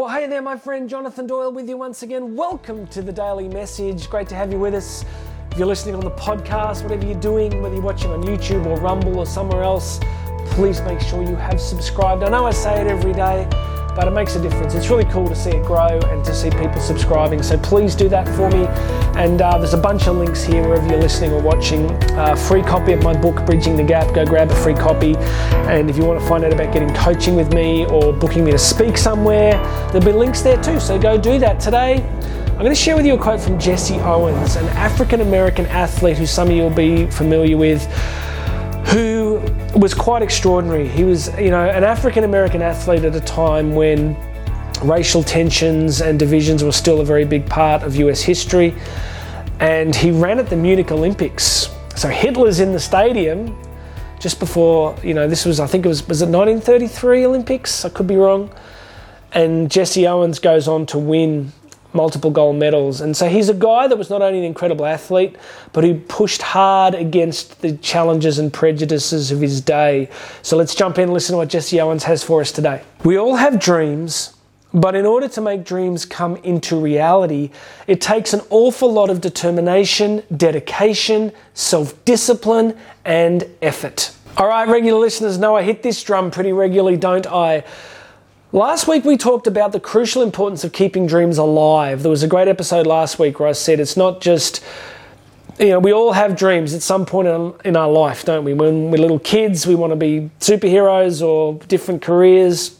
Well, hey there, my friend Jonathan Doyle with you once again. Welcome to the Daily Message. Great to have you with us. If you're listening on the podcast, whatever you're doing, whether you're watching on YouTube or Rumble or somewhere else, please make sure you have subscribed. I know I say it every day, but it makes a difference. It's really cool to see it grow and to see people subscribing. So please do that for me. And uh, there's a bunch of links here wherever you're listening or watching. Uh, free copy of my book, Bridging the Gap. Go grab a free copy. And if you want to find out about getting coaching with me or booking me to speak somewhere, there'll be links there too. So go do that today. I'm going to share with you a quote from Jesse Owens, an African American athlete who some of you will be familiar with, who was quite extraordinary. He was, you know, an African American athlete at a time when racial tensions and divisions were still a very big part of US history. And he ran at the Munich Olympics. So Hitler's in the stadium just before, you know, this was, I think it was, was it 1933 Olympics? I could be wrong. And Jesse Owens goes on to win multiple gold medals. And so he's a guy that was not only an incredible athlete, but who pushed hard against the challenges and prejudices of his day. So let's jump in and listen to what Jesse Owens has for us today. We all have dreams. But in order to make dreams come into reality, it takes an awful lot of determination, dedication, self discipline, and effort. All right, regular listeners know I hit this drum pretty regularly, don't I? Last week we talked about the crucial importance of keeping dreams alive. There was a great episode last week where I said it's not just you know, we all have dreams at some point in, our life, don't we? When we're little kids, we want to be superheroes or different careers.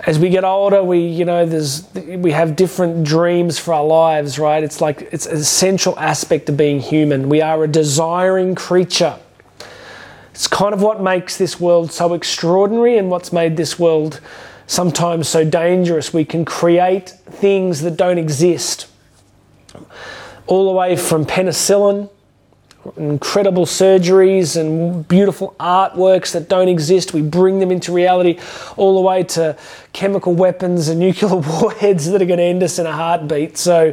As we get older, we, you know, there's we have different dreams for our lives, right? It's like it's an essential aspect of being human. We are a desiring creature. It's kind of what makes this world so extraordinary and what's made this world sometimes so dangerous. We can create things that don't exist. All the way from penicillin, incredible surgeries and beautiful artworks that don't exist, we bring them into reality, all the way to chemical weapons and nuclear warheads that are going to end us in a heartbeat. So,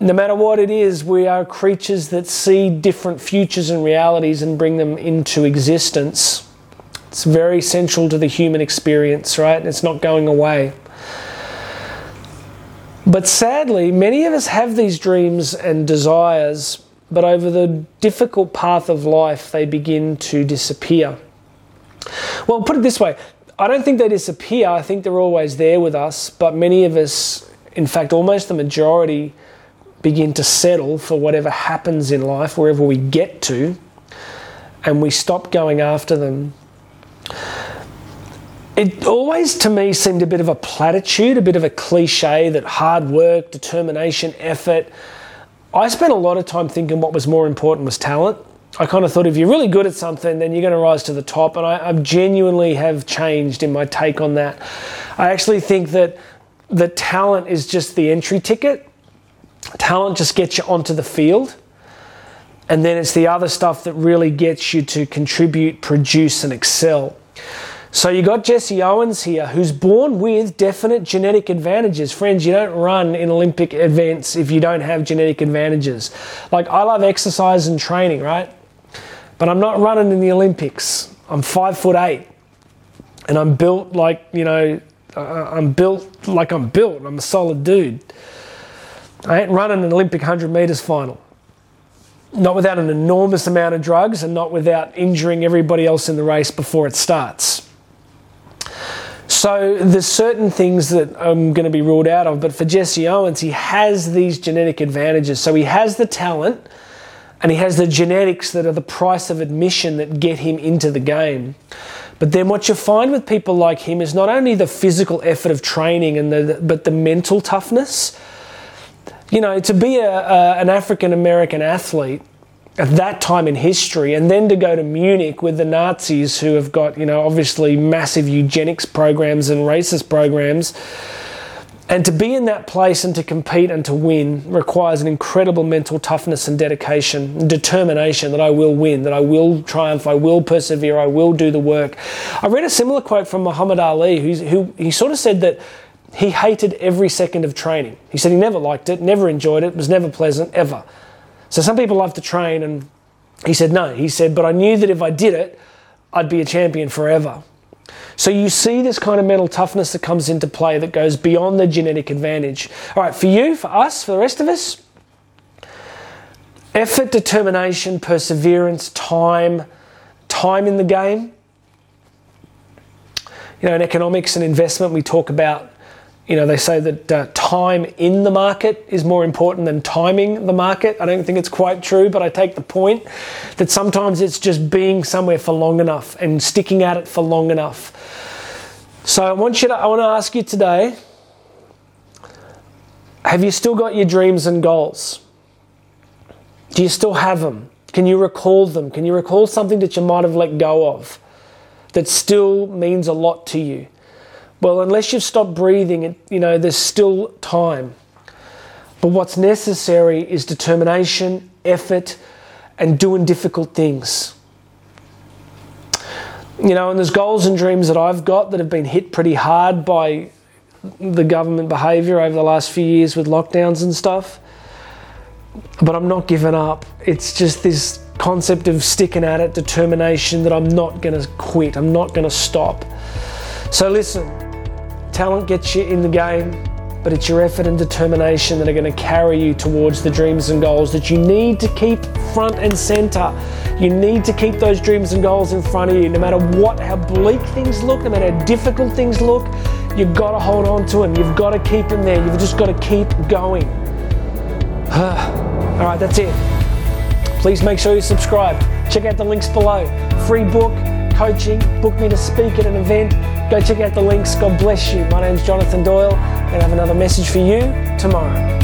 no matter what it is, we are creatures that see different futures and realities and bring them into existence. It's very central to the human experience, right? It's not going away. But sadly, many of us have these dreams and desires, but over the difficult path of life, they begin to disappear. Well, put it this way I don't think they disappear, I think they're always there with us, but many of us, in fact, almost the majority, begin to settle for whatever happens in life, wherever we get to, and we stop going after them. It always, to me, seemed a bit of a platitude, a bit of a cliche that hard work, determination, effort. I spent a lot of time thinking what was more important was talent. I kind of thought if you're really good at something, then you're going to rise to the top. And I, I genuinely have changed in my take on that. I actually think that the talent is just the entry ticket Talent just gets you onto the field. And then it's the other stuff that really gets you to contribute, produce, and excel. So you got Jesse Owens here, who's born with definite genetic advantages. Friends, you don't run in Olympic events if you don't have genetic advantages. Like I love exercise and training, right? But I'm not running in the Olympics. I'm five foot eight, and I'm built like you know, I'm built like I'm built. I'm a solid dude. I ain't running an Olympic 100 metres final. Not without an enormous amount of drugs and not without injuring everybody else in the race before it starts. So there's certain things that I'm going to be ruled out of, but for Jesse Owens, he has these genetic advantages. So he has the talent and he has the genetics that are the price of admission that get him into the game. But then what you find with people like him is not only the physical effort of training and the, but the mental toughness you know, to be a, a, an African American athlete at that time in history and then to go to Munich with the Nazis who have got, you know, obviously massive eugenics programs and racist programs. And to be in that place and to compete and to win requires an incredible mental toughness and dedication and determination that I will win, that I will triumph, I will persevere, I will do the work. I read a similar quote from Muhammad Ali, who, who he sort of said that he hated every second of training. He said he never liked it, never enjoyed it, was never pleasant, ever. So some people love to train, and he said no. He said, but I knew that if I did it, I'd be a champion forever. So you see this kind of mental toughness that comes into play that goes beyond the genetic advantage. All right, for you, for us, for the rest of us, effort, determination, perseverance, time, time in the game. You know, in economics and investment, we talk about, you know, they say that uh, time in the market is more important than timing the market. I don't think it's quite true, but I take the point that sometimes it's just being somewhere for long enough and sticking at it for long enough. So I want you to, I want to ask you today, have you still got your dreams and goals? Do you still have them? Can you recall them? Can you recall something that you might have let go of that still means a lot to you? Well, unless you've stopped breathing, you know, there's still time. But what's necessary is determination, effort, and doing difficult things. You know, and there's goals and dreams that I've got that have been hit pretty hard by the government behaviour over the last few years with lockdowns and stuff but I'm not giving up. It's just this concept of sticking at it, determination that I'm not going to quit, I'm not going to stop. So, listen, talent gets you in the game, but it's your effort and determination that are going to carry you towards the dreams and goals that you need to keep front and center. You need to keep those dreams and goals in front of you, no matter what, how bleak things look, no matter how difficult things look. You've got to hold on to them. You've got to keep them there. You've just got to keep going. All right, that's it. Please make sure you subscribe. Check out the links below. Free book, coaching, book me to speak at an event. Go check out the links. God bless you. My name's Jonathan Doyle, and I have another message for you tomorrow.